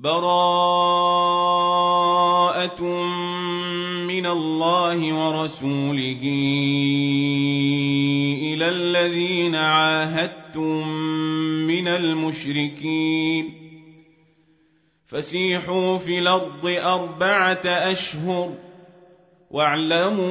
براءة من الله ورسوله إلى الذين عاهدتم من المشركين. فسيحوا في الأرض أربعة أشهر واعلموا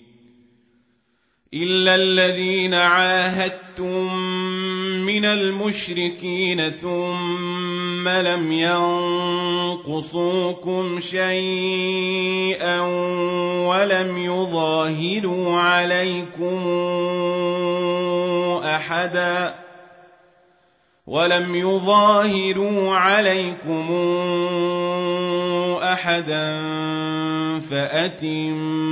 إلا الذين عاهدتم من المشركين ثم لم ينقصوكم شيئا ولم يظاهروا عليكم احدا ولم يظاهروا عليكم احدا فاتموا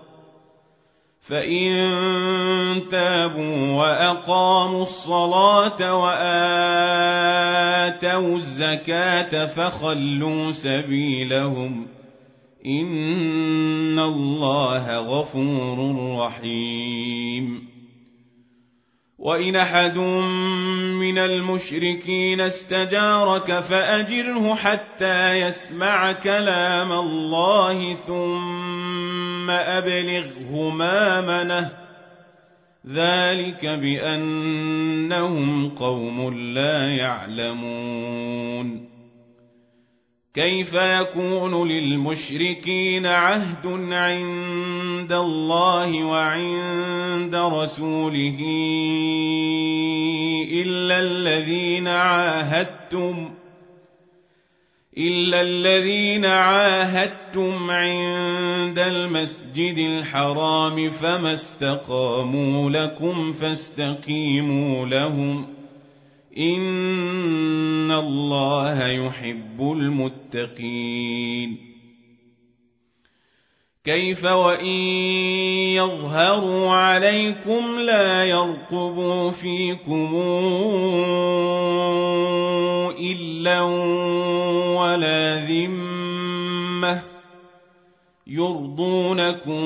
فإن تابوا وأقاموا الصلاة وآتوا الزكاة فخلوا سبيلهم ۖ إن الله غفور رحيم وإن أحد من المشركين استجارك فأجره حتى يسمع كلام الله ثم أبلغه مامنه ذلك بأنهم قوم لا يعلمون. كيف يكون للمشركين عهد عند الله وعند رسوله إلا الذين عاهدتم إلا الذين عاهدتم عند المسجد الحرام فما استقاموا لكم فاستقيموا لهم ۖ إن الله يحب المتقين. كيف وإن يظهروا عليكم لا يرقبوا فيكم إلا ولا ذمة يرضونكم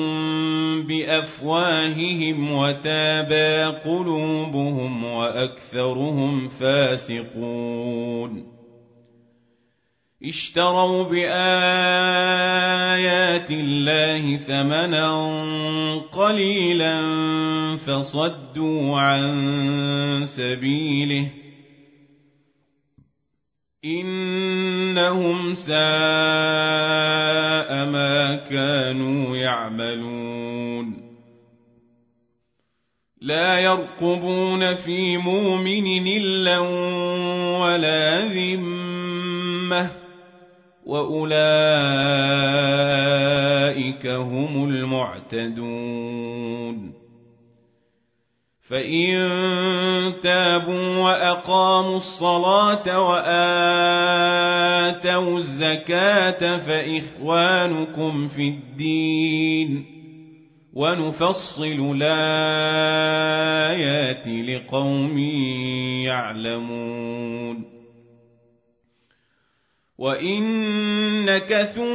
بأفواههم وتابى قلوبهم وأكثرهم فاسقون. اشتروا بآيات الله ثمنا قليلا فصدوا عن سبيله إنهم ساء ما كانوا يعملون لا يرقبون في مؤمن إلا ولا ذمة وأولئك هم المعتدون فإن تابوا وأقاموا الصلاة وآتوا الزكاة فإخوانكم في الدين ونفصل الآيات لقوم يعلمون وإن نكثوا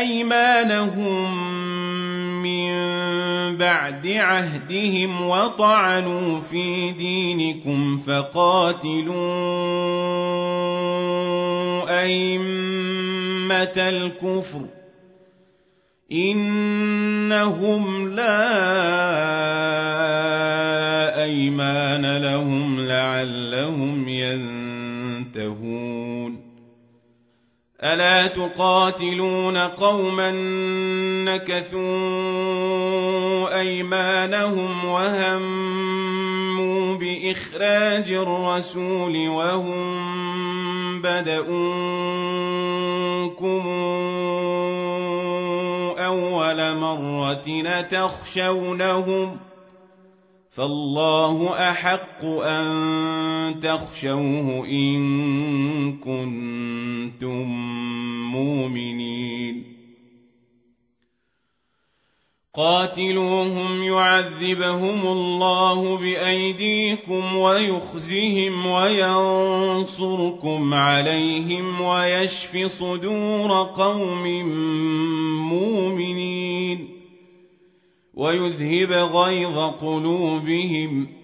أيمانهم بعد عهدهم وطعنوا في دينكم فقاتلوا أئمة الكفر إنهم لا أيمان لهم لعلهم ينتهون ألا تقاتلون قوما نكثوا أيمانهم وهموا بإخراج الرسول وهم بدؤوكم أول مرة تخشونهم فالله أحق أن تخشوه إن كنتم مؤمنين. قاتلوهم يعذبهم الله بأيديكم ويخزهم وينصركم عليهم ويشف صدور قوم مؤمنين. ويذهب غيظ قلوبهم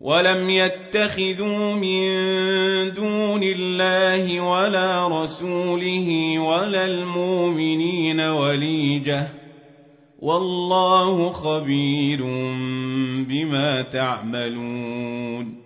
ولم يتخذوا من دون الله ولا رسوله ولا المؤمنين وليجه والله خبير بما تعملون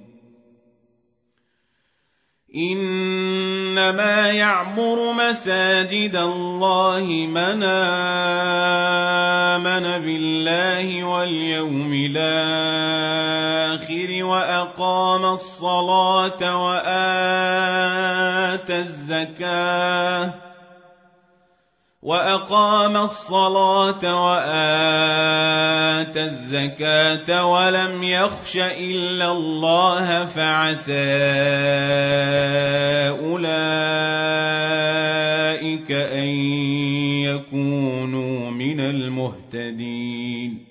إنما يعمر مساجد الله من آمن بالله واليوم الآخر وأقام الصلاة وآتى الزكاة وأقام الصلاة وآتى الزكاة ولم يخش إلا الله فعسى أولئك أن يكونوا من المهتدين.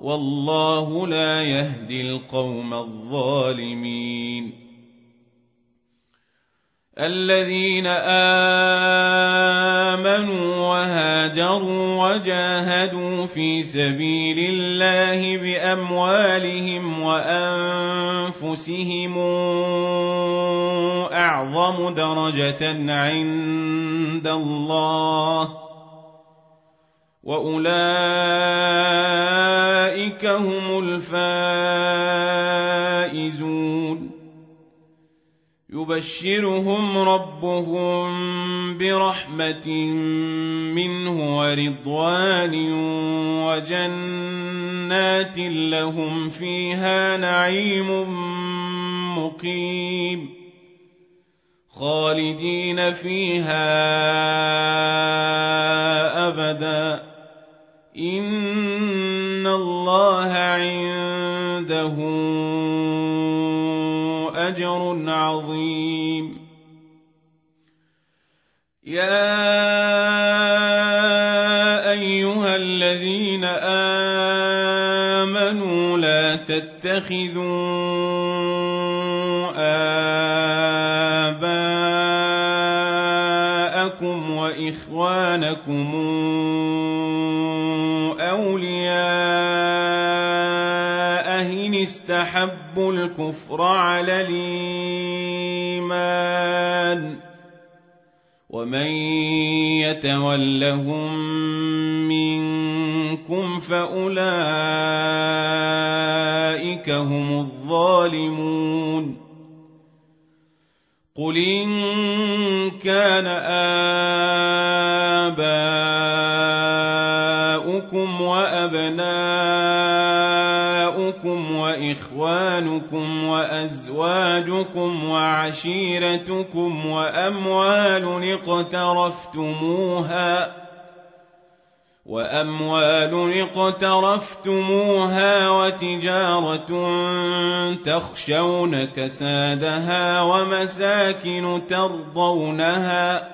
والله لا يهدي القوم الظالمين. الذين آمنوا وهاجروا وجاهدوا في سبيل الله بأموالهم وأنفسهم أعظم درجة عند الله. واولئك هم الفائزون يبشرهم ربهم برحمه منه ورضوان وجنات لهم فيها نعيم مقيم خالدين فيها ابدا إن الله عنده أجر عظيم. يا ايها الذين امنوا لا تتخذوا اباءكم واخوانكم استحبوا الكفر على الإيمان ومن يتولهم منكم فأولئك هم الظالمون قل إن كان آباؤكم وأبناؤكم واخوانكم وأزواجكم وعشيرتكم وأموال اقترفتموها وأموال اقترفتموها وتجارة تخشون كسادها ومساكن ترضونها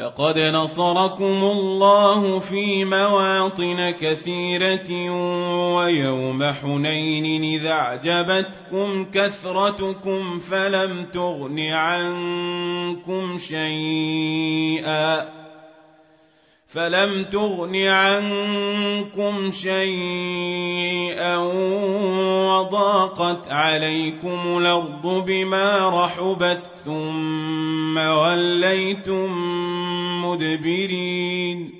لقد نصركم الله في مواطن كثيرة ويوم حنين إذا أعجبتكم كثرتكم فلم تغن عنكم شيئا فلم تغن عنكم شيئا وضاقت عليكم الأرض بما رحبت ثم وليتم مدبرين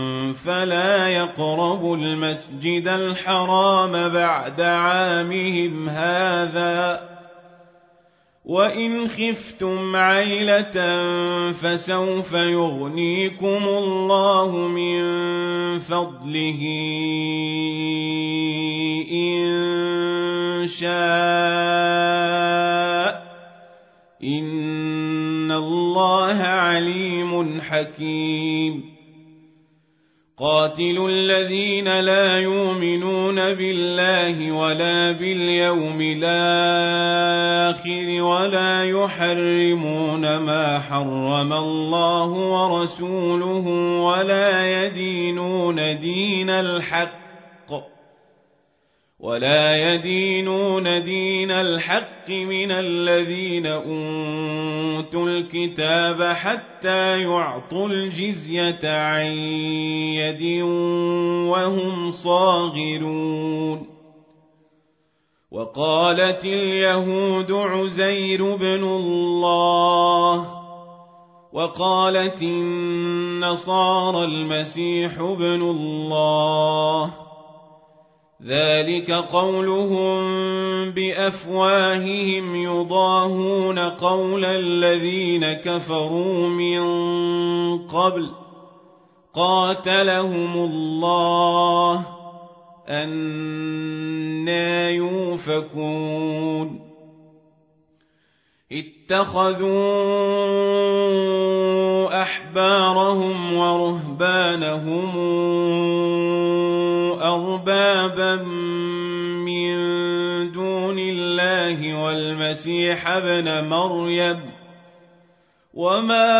فلا يقربوا المسجد الحرام بعد عامهم هذا. وإن خفتم عيلة فسوف يغنيكم الله من فضله إن شاء. إن الله عليم حكيم. قاتلوا الذين لا يؤمنون بالله ولا باليوم الآخر ولا يحرمون ما حرم الله ورسوله ولا يدينون دين الحق ولا يدينون دين الحق من الذين أوتوا الكتاب حتى يعطوا الجزية عن يد وهم صاغرون. وقالت اليهود عزير بن الله وقالت النصارى المسيح ابن الله ذلك قولهم بافواههم يضاهون قول الذين كفروا من قبل قاتلهم الله أنا يوفكون اتخذوا احبارهم ورهبانهم أربابا من دون الله والمسيح ابن مريم وما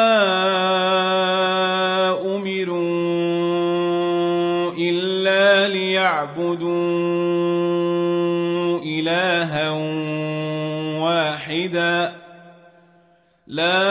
أمروا إلا ليعبدوا إلها واحدا لا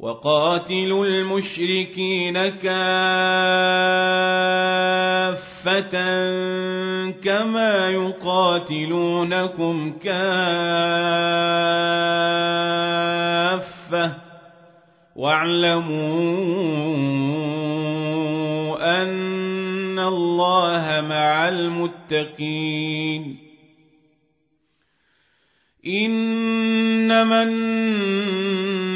وقاتلوا المشركين كافة كما يقاتلونكم كافة. واعلموا أن الله مع المتقين. إنما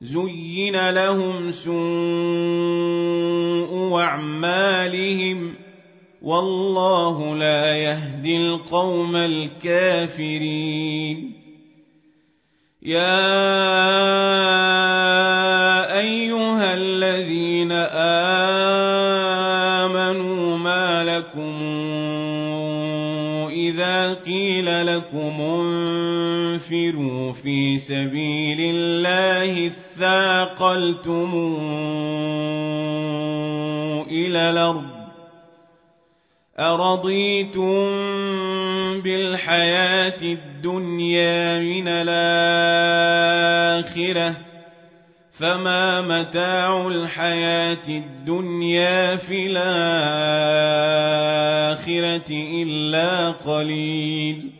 زين لهم سوء اعمالهم والله لا يهدي القوم الكافرين يا لكم انفروا في سبيل الله اثاقلتم إلى الأرض أرضيتم بالحياة الدنيا من الآخرة فما متاع الحياة الدنيا في الآخرة إلا قليل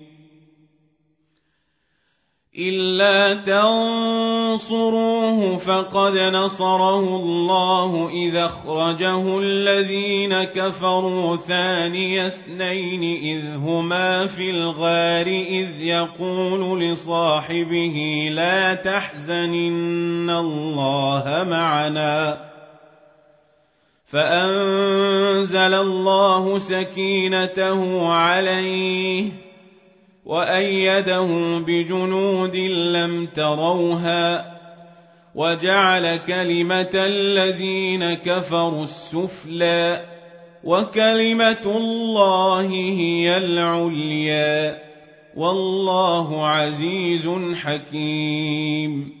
الا تنصروه فقد نصره الله اذا اخرجه الذين كفروا ثاني اثنين اذ هما في الغار اذ يقول لصاحبه لا تحزن ان الله معنا فانزل الله سكينته عليه وأيده بجنود لم تروها وجعل كلمة الذين كفروا السفلى وكلمة الله هي العليا والله عزيز حكيم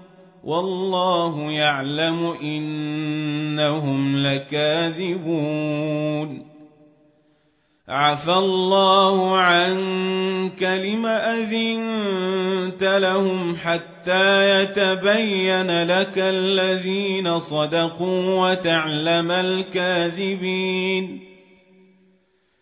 والله يعلم إنهم لكاذبون. عفى الله عنك لم أذنت لهم حتى يتبين لك الذين صدقوا وتعلم الكاذبين.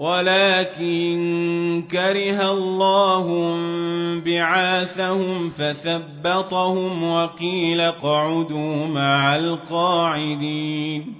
ولكن كره الله بعاثهم فثبطهم وقيل اقعدوا مع القاعدين.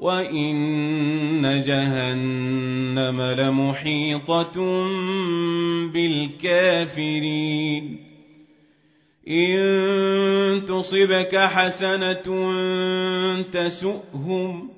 وان جهنم لمحيطه بالكافرين ان تصبك حسنه تسؤهم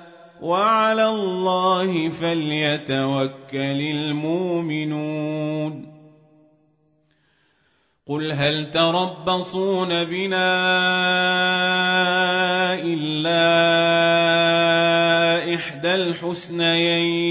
وعلى الله فليتوكل المؤمنون. قل هل تربصون بنا إلا إحدى الحسنيين؟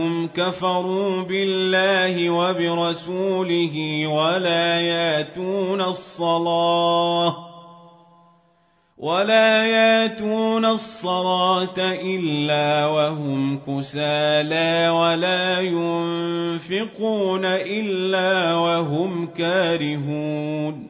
أنهم كفروا بالله وبرسوله ولا ياتون الصلاة ولا ياتون الصلاة إلا وهم كسالى ولا ينفقون إلا وهم كارهون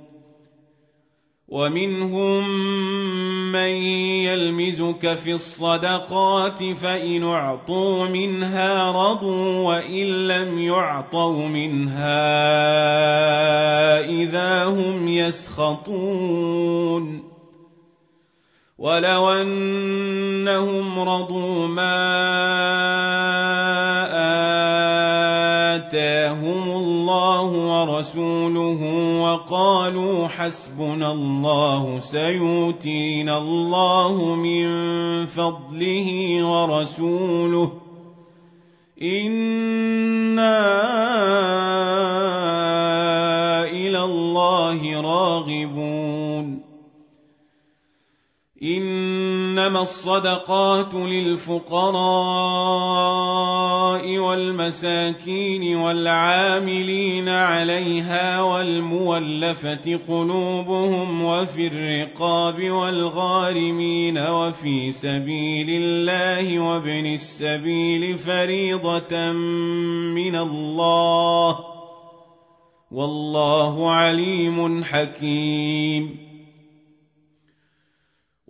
ومنهم من يلمزك في الصدقات فإن اعطوا منها رضوا وإن لم يعطوا منها إذا هم يسخطون ولو أنهم رضوا ما آتاهم الله ورسوله وقالوا حسبنا الله سيؤتينا الله من فضله ورسوله إنا إلى الله راغبون إنما الصدقات للفقراء والمساكين والعاملين عليها والمولفه قلوبهم وفي الرقاب والغارمين وفي سبيل الله وابن السبيل فريضة من الله. والله عليم حكيم.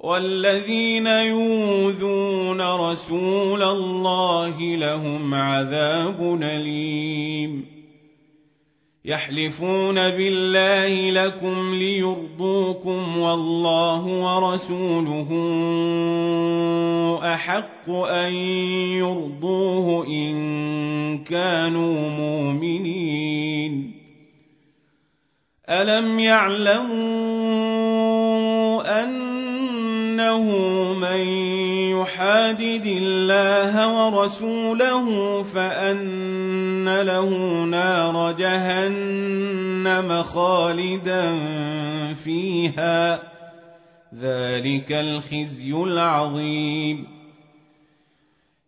والذين يؤذون رسول الله لهم عذاب أليم. يحلفون بالله لكم ليرضوكم والله ورسوله أحق أن يرضوه إن كانوا مؤمنين. ألم يعلموا أن إنه من يحادد الله ورسوله فأن له نار جهنم خالدا فيها. ذلك الخزي العظيم.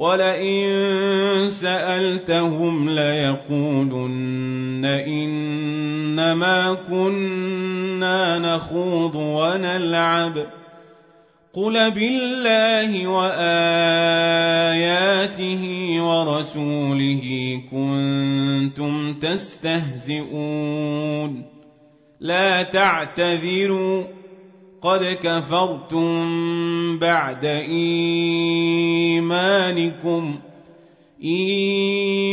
ولئن سألتهم ليقولن إنما كنا نخوض ونلعب. قل بالله وآياته ورسوله كنتم تستهزئون. لا تعتذروا. قد كفرتم بعد إيمانكم إن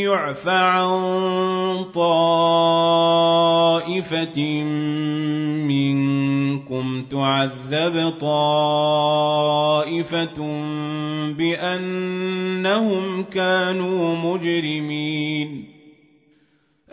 يعف عن طائفة منكم تعذب طائفة بأنهم كانوا مجرمين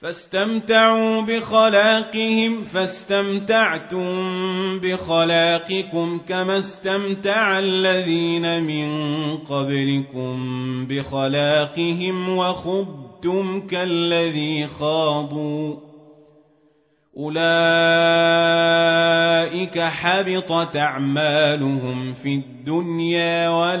فاستمتعوا بخلاقهم فاستمتعتم بخلاقكم كما استمتع الذين من قبلكم بخلاقهم وخضتم كالذي خاضوا. أولئك حبطت أعمالهم في الدنيا والآخرة.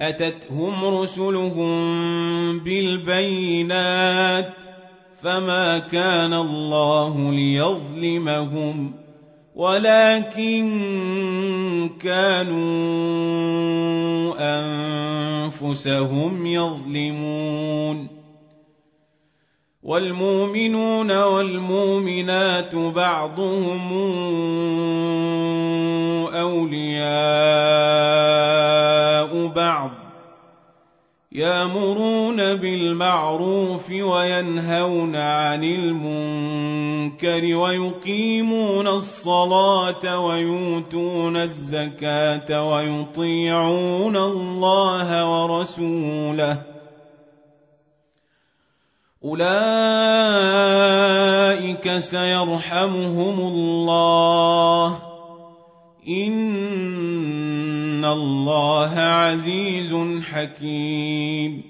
أتتهم رسلهم بالبينات فما كان الله ليظلمهم ولكن كانوا أنفسهم يظلمون والمؤمنون والمؤمنات بعضهم أولياء بعض يامرون بالمعروف وينهون عن المنكر ويقيمون الصلاة ويؤتون الزكاة ويطيعون الله ورسوله اولئك سيرحمهم الله ان الله عزيز حكيم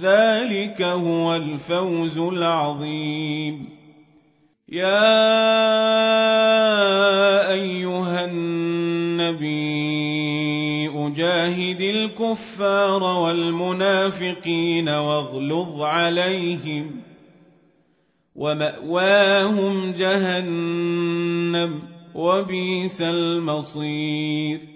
ذلك هو الفوز العظيم. يا أيها النبي أجاهد الكفار والمنافقين واغلظ عليهم ومأواهم جهنم وبئس المصير.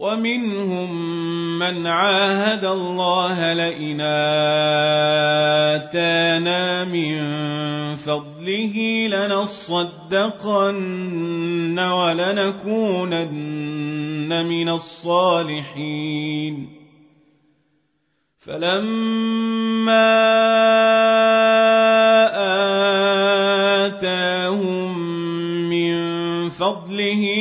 ومنهم من عاهد الله لئن آتانا من فضله لنصدقن ولنكونن من الصالحين. فلما فضله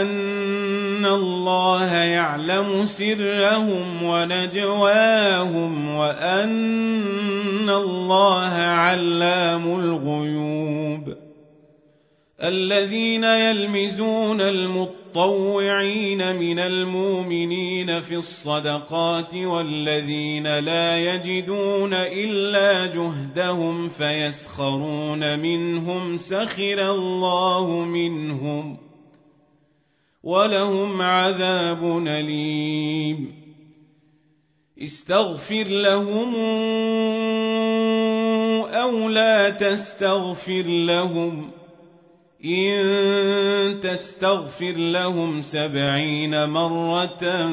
أن الله يعلم سرهم ونجواهم وأن الله علام الغيوب الذين يلمزون المطوعين من المؤمنين في الصدقات والذين لا يجدون إلا جهدهم فيسخرون منهم سخر الله منهم ۖ ولهم عذاب أليم. استغفر لهم أو لا تستغفر لهم. إن تستغفر لهم سبعين مرة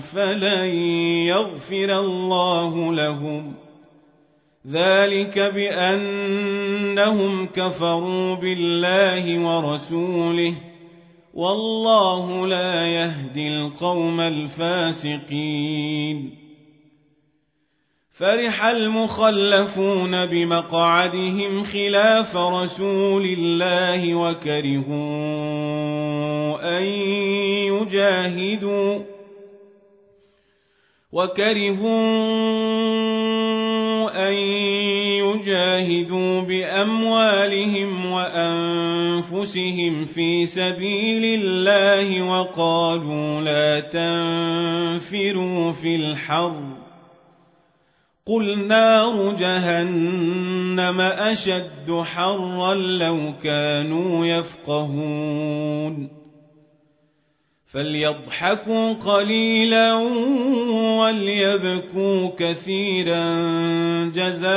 فلن يغفر الله لهم. ذلك بأنهم كفروا بالله ورسوله. والله لا يهدي القوم الفاسقين. فرح المخلفون بمقعدهم خلاف رسول الله وكرهوا أن يجاهدوا وكرهوا أن يجاهدوا بأموالهم وانفسهم في سبيل الله وقالوا لا تنفروا في الحر. قل نار جهنم أشد حرا لو كانوا يفقهون. فليضحكوا قليلا وليبكوا كثيرا جزاء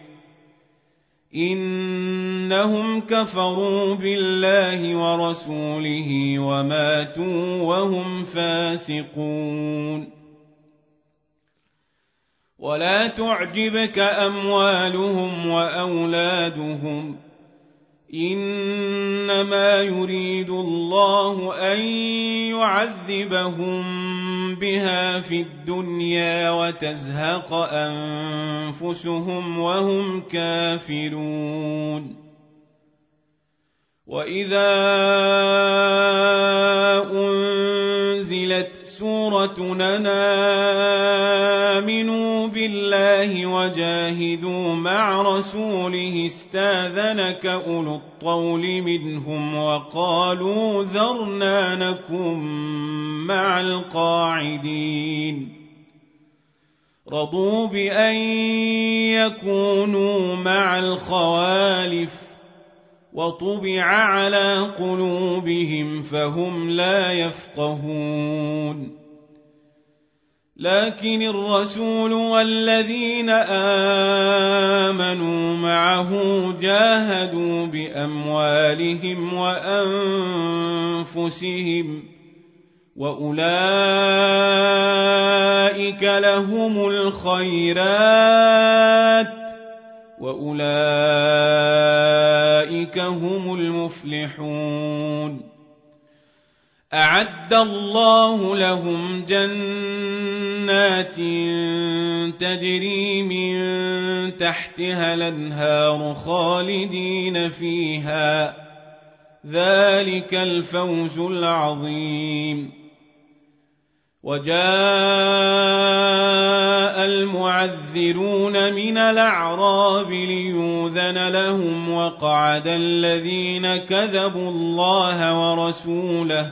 إنهم كفروا بالله ورسوله وماتوا وهم فاسقون ولا تعجبك أموالهم وأولادهم إنما يريد الله أن يعذبهم بها في الدنيا وتزهق أنفسهم وهم كافرون. وإذا أنزلت سورة آمنوا بالله وجاهدوا مع رسوله استاذنك أولو الطول منهم وقالوا ذرنا نكن مع القاعدين. رضوا بأن يكونوا مع الخوالف وطبع على قلوبهم فهم لا يفقهون. لكن الرسول والذين آمنوا معه جاهدوا بأموالهم وأنفسهم وأولئك لهم الخيرات وأولئك هم المفلحون أعد الله لهم جنات تجري من تحتها الأنهار خالدين فيها. ذلك الفوز العظيم. وجاء المعذرون من الأعراب ليوذن لهم وقعد الذين كذبوا الله ورسوله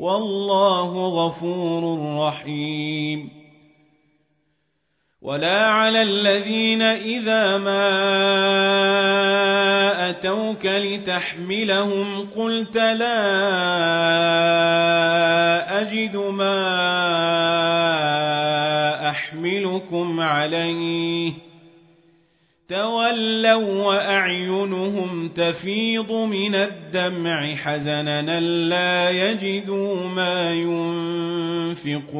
والله غفور رحيم. ولا على الذين إذا ما أتوك لتحملهم قلت لا أجد ما أحملكم عليه. تولوا وأعينهم تفيض من الدمع حزنا لا يجدوا ما ينفقون.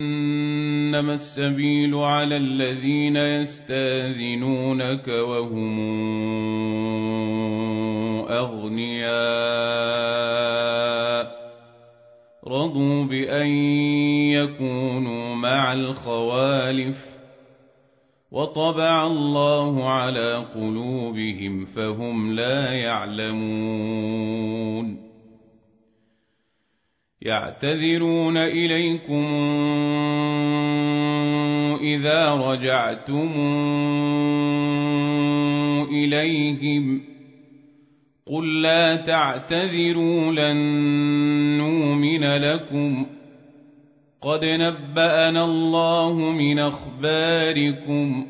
إنما السبيل على الذين يستاذنونك وهم أغنياء. رضوا بأن يكونوا مع الخوالف. وطبع الله على قلوبهم فهم لا يعلمون. يعتذرون إليكم إذا رجعتم إليهم. قل لا تعتذروا لن نؤمن لكم. قد نبأنا الله من أخباركم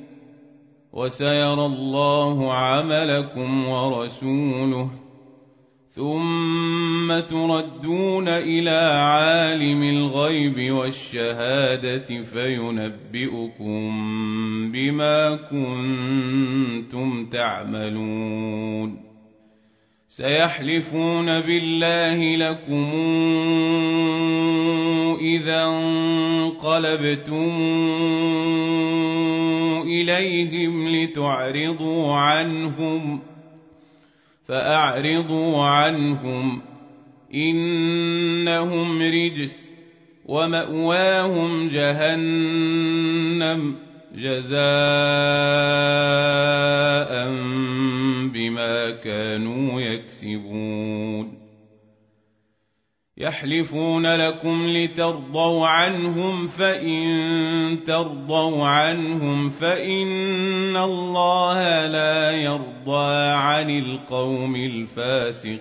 وسيرى الله عملكم ورسوله ثم تردون إلى عالم الغيب والشهادة فينبئكم بما كنتم تعملون سيحلفون بالله لكم إذا انقلبتم إليهم لتعرضوا عنهم فأعرضوا عنهم إنهم رجس ومأواهم جهنم جزاء بما كانوا يكسبون. يحلفون لكم لترضوا عنهم فإن ترضوا عنهم فإن الله لا يرضى عن القوم الفاسقين.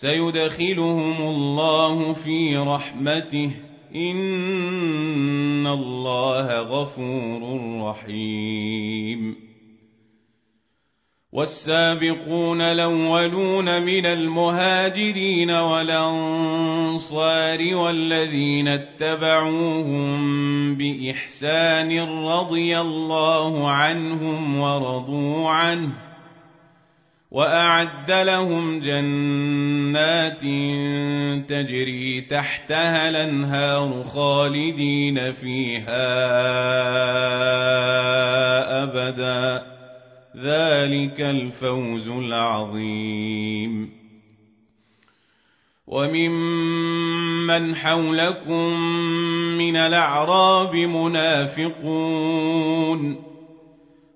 سيدخلهم الله في رحمته. إن الله غفور رحيم. والسابقون الأولون من المهاجرين والأنصار والذين اتبعوهم بإحسان رضي الله عنهم ورضوا عنه. وأعد لهم جنات تجري تحتها الأنهار خالدين فيها أبدا. ذلك الفوز العظيم. وممن حولكم من الأعراب منافقون.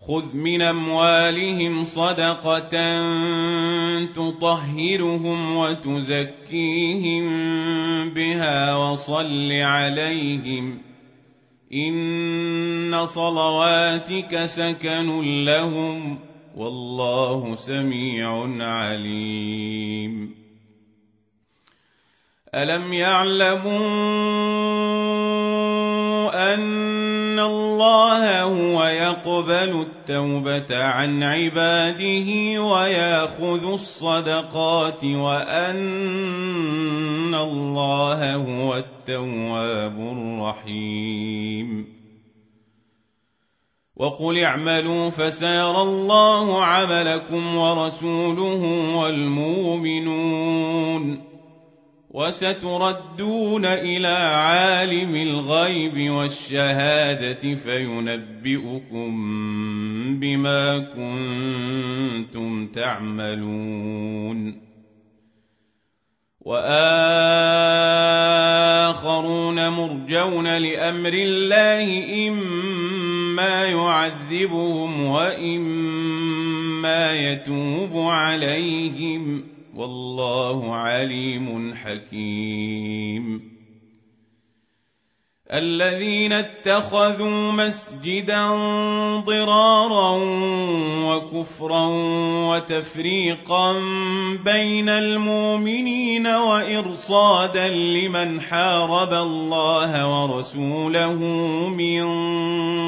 خذ من اموالهم صدقه تطهرهم وتزكيهم بها وصل عليهم ان صلواتك سكن لهم والله سميع عليم الم يعلموا ان الله هو يقبل التوبة عن عباده ويأخذ الصدقات وأن الله هو التواب الرحيم. وقل اعملوا فسيرى الله عملكم ورسوله والمؤمنون. وستردون إلى عالم الغيب والشهادة فينبئكم بما كنتم تعملون. وآخرون مرجون لأمر الله إما يعذبهم وإما يتوب عليهم ۖ. والله عليم حكيم. الذين اتخذوا مسجدا ضرارا وكفرا وتفريقا بين المؤمنين وإرصادا لمن حارب الله ورسوله من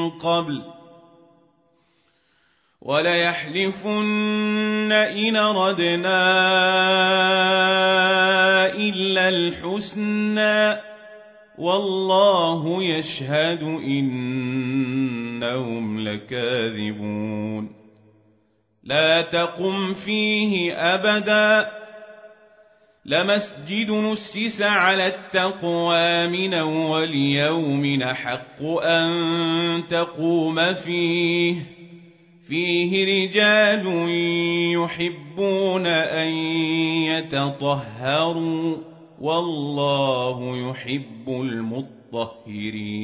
قبل وليحلفن إن ردنا إلا الحسنى والله يشهد إنهم لكاذبون. لا تقم فيه أبدا. لمسجد نسس على التقوى من أول يوم حق أن تقوم فيه. فيه رجال يحبون أن يتطهروا والله يحب المطهرين.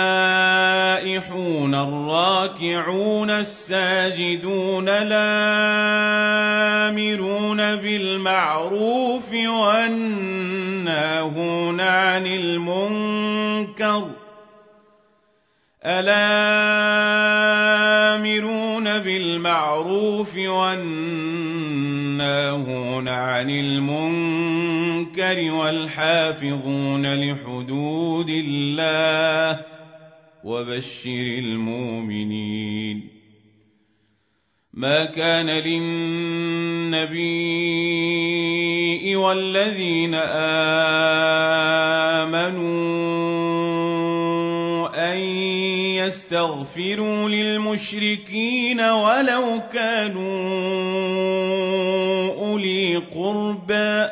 السائحون الراكعون الساجدون الآمرون بالمعروف والناهون عن المنكر الآمرون بالمعروف والناهون عن المنكر والحافظون لحدود الله وبشر المؤمنين. ما كان للنبي والذين آمنوا أن يستغفروا للمشركين ولو كانوا أولي قربى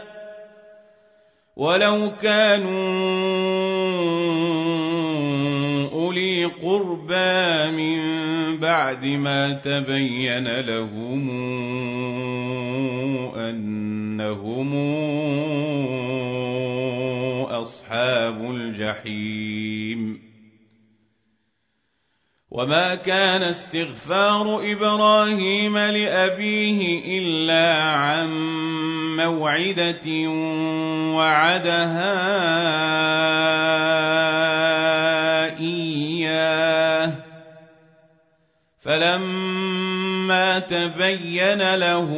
ولو كانوا أولي قربى من بعد ما تبين لهم أنهم أصحاب الجحيم وما كان استغفار إبراهيم لابيه الا عن موعده وعدها اياه فلما تبين له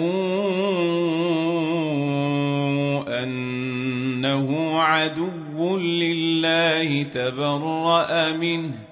انه عدو لله تبرا منه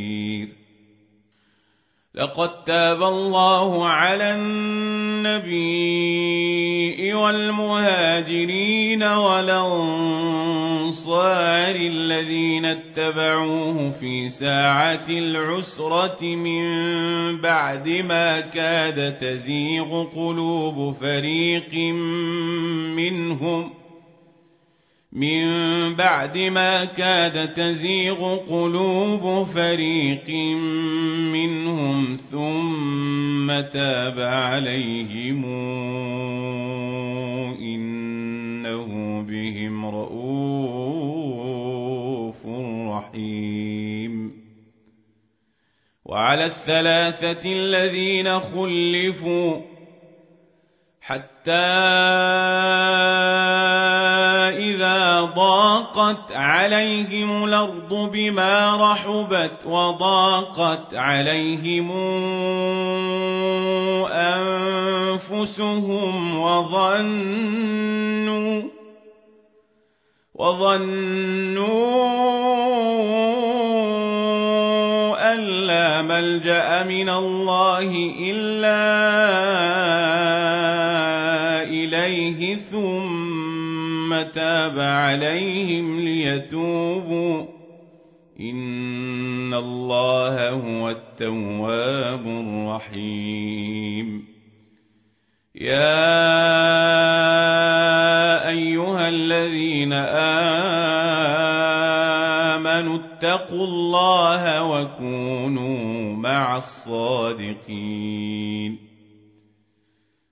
لقد تاب الله على النبي والمهاجرين والأنصار الذين اتبعوه في ساعة العسرة من بعد ما كاد تزيغ قلوب فريق منهم من بعد ما كاد تزيغ قلوب فريق منهم ثم تاب عليهم إنه بهم رءوف رحيم. وعلى الثلاثة الذين خلفوا حتى إذا ضاقت عليهم الأرض بما رحبت وضاقت عليهم أنفسهم وظنوا وظنوا أن لا ملجأ من الله إلا تاب عليهم ليتوبوا. إن الله هو التواب الرحيم. يا أيها الذين آمنوا اتقوا الله وكونوا مع الصادقين.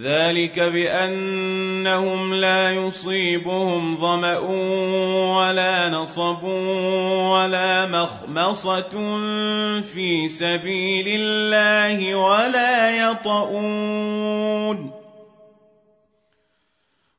ذلك بأنهم لا يصيبهم ظمأ ولا نصب ولا مخمصة في سبيل الله ولا يطؤون.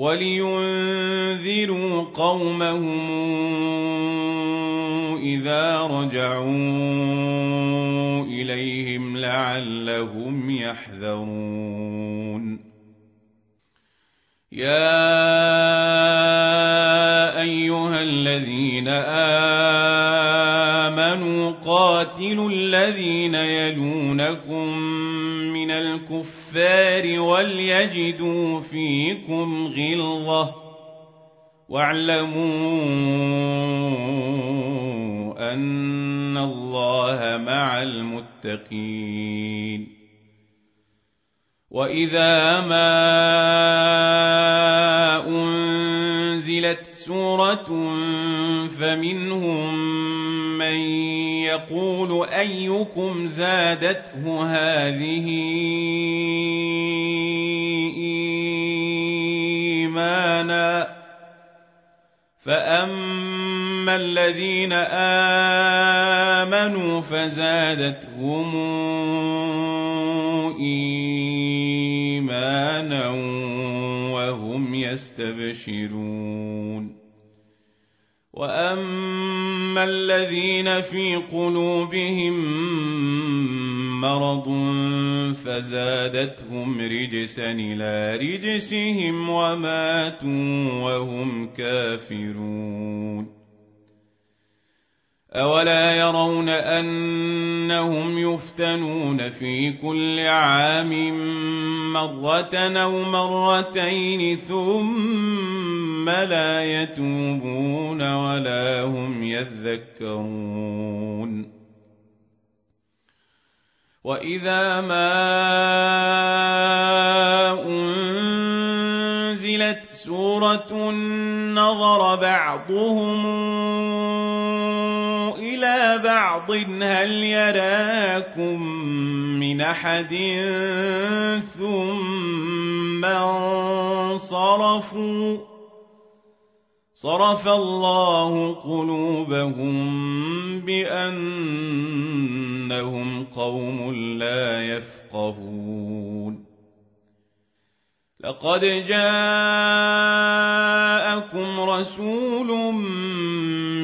ولينذروا قومهم إذا رجعوا إليهم لعلهم يحذرون. يا أيها الذين آمنوا قاتلوا الذين يلونكم الكفار وليجدوا فيكم غلظة. واعلموا أن الله مع المتقين. وإذا ما أنزلت سورة فمنهم من يقول أيكم زادته هذه إيمانا فأما الذين آمنوا فزادتهم إيمانا وهم يستبشرون وأما الذين في قلوبهم مرض فزادتهم رجسا إلى رجسهم وماتوا وهم كافرون. أولا يرون أنهم يفتنون في كل عام مرة أو مرتين ثم لا يتوبون ولا هم يذكرون وإذا ما أنزلت سورة نظر بعضهم إلى بعض هل يراكم من أحد ثم انصرفوا صرف الله قلوبهم بأنهم قوم لا يفقهون لقد جاءكم رسول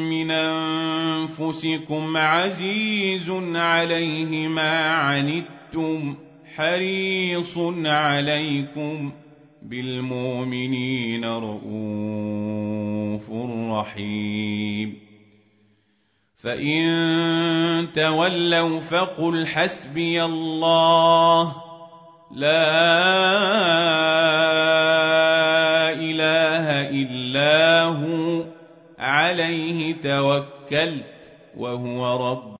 من أنفسكم عزيز عليه ما عنتم حريص عليكم بالمؤمنين رؤوف رحيم. فإن تولوا فقل حسبي الله لا إله إلا هو. عليه توكلت وهو رب